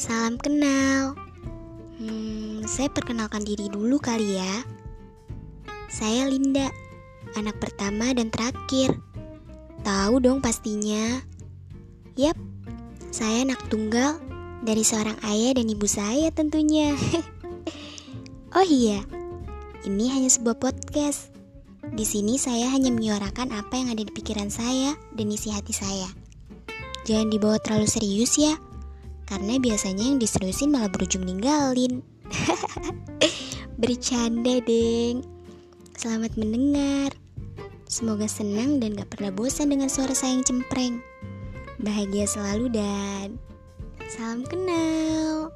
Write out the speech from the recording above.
Salam kenal. Hmm, saya perkenalkan diri dulu kali ya. Saya Linda, anak pertama dan terakhir. Tahu dong pastinya. Yap, saya anak tunggal dari seorang ayah dan ibu saya tentunya. oh iya, ini hanya sebuah podcast. Di sini saya hanya menyuarakan apa yang ada di pikiran saya dan isi hati saya. Jangan dibawa terlalu serius ya, karena biasanya yang diseriusin malah berujung ninggalin. Bercanda, deng. Selamat mendengar. Semoga senang dan gak pernah bosan dengan suara saya yang cempreng. Bahagia selalu dan salam kenal.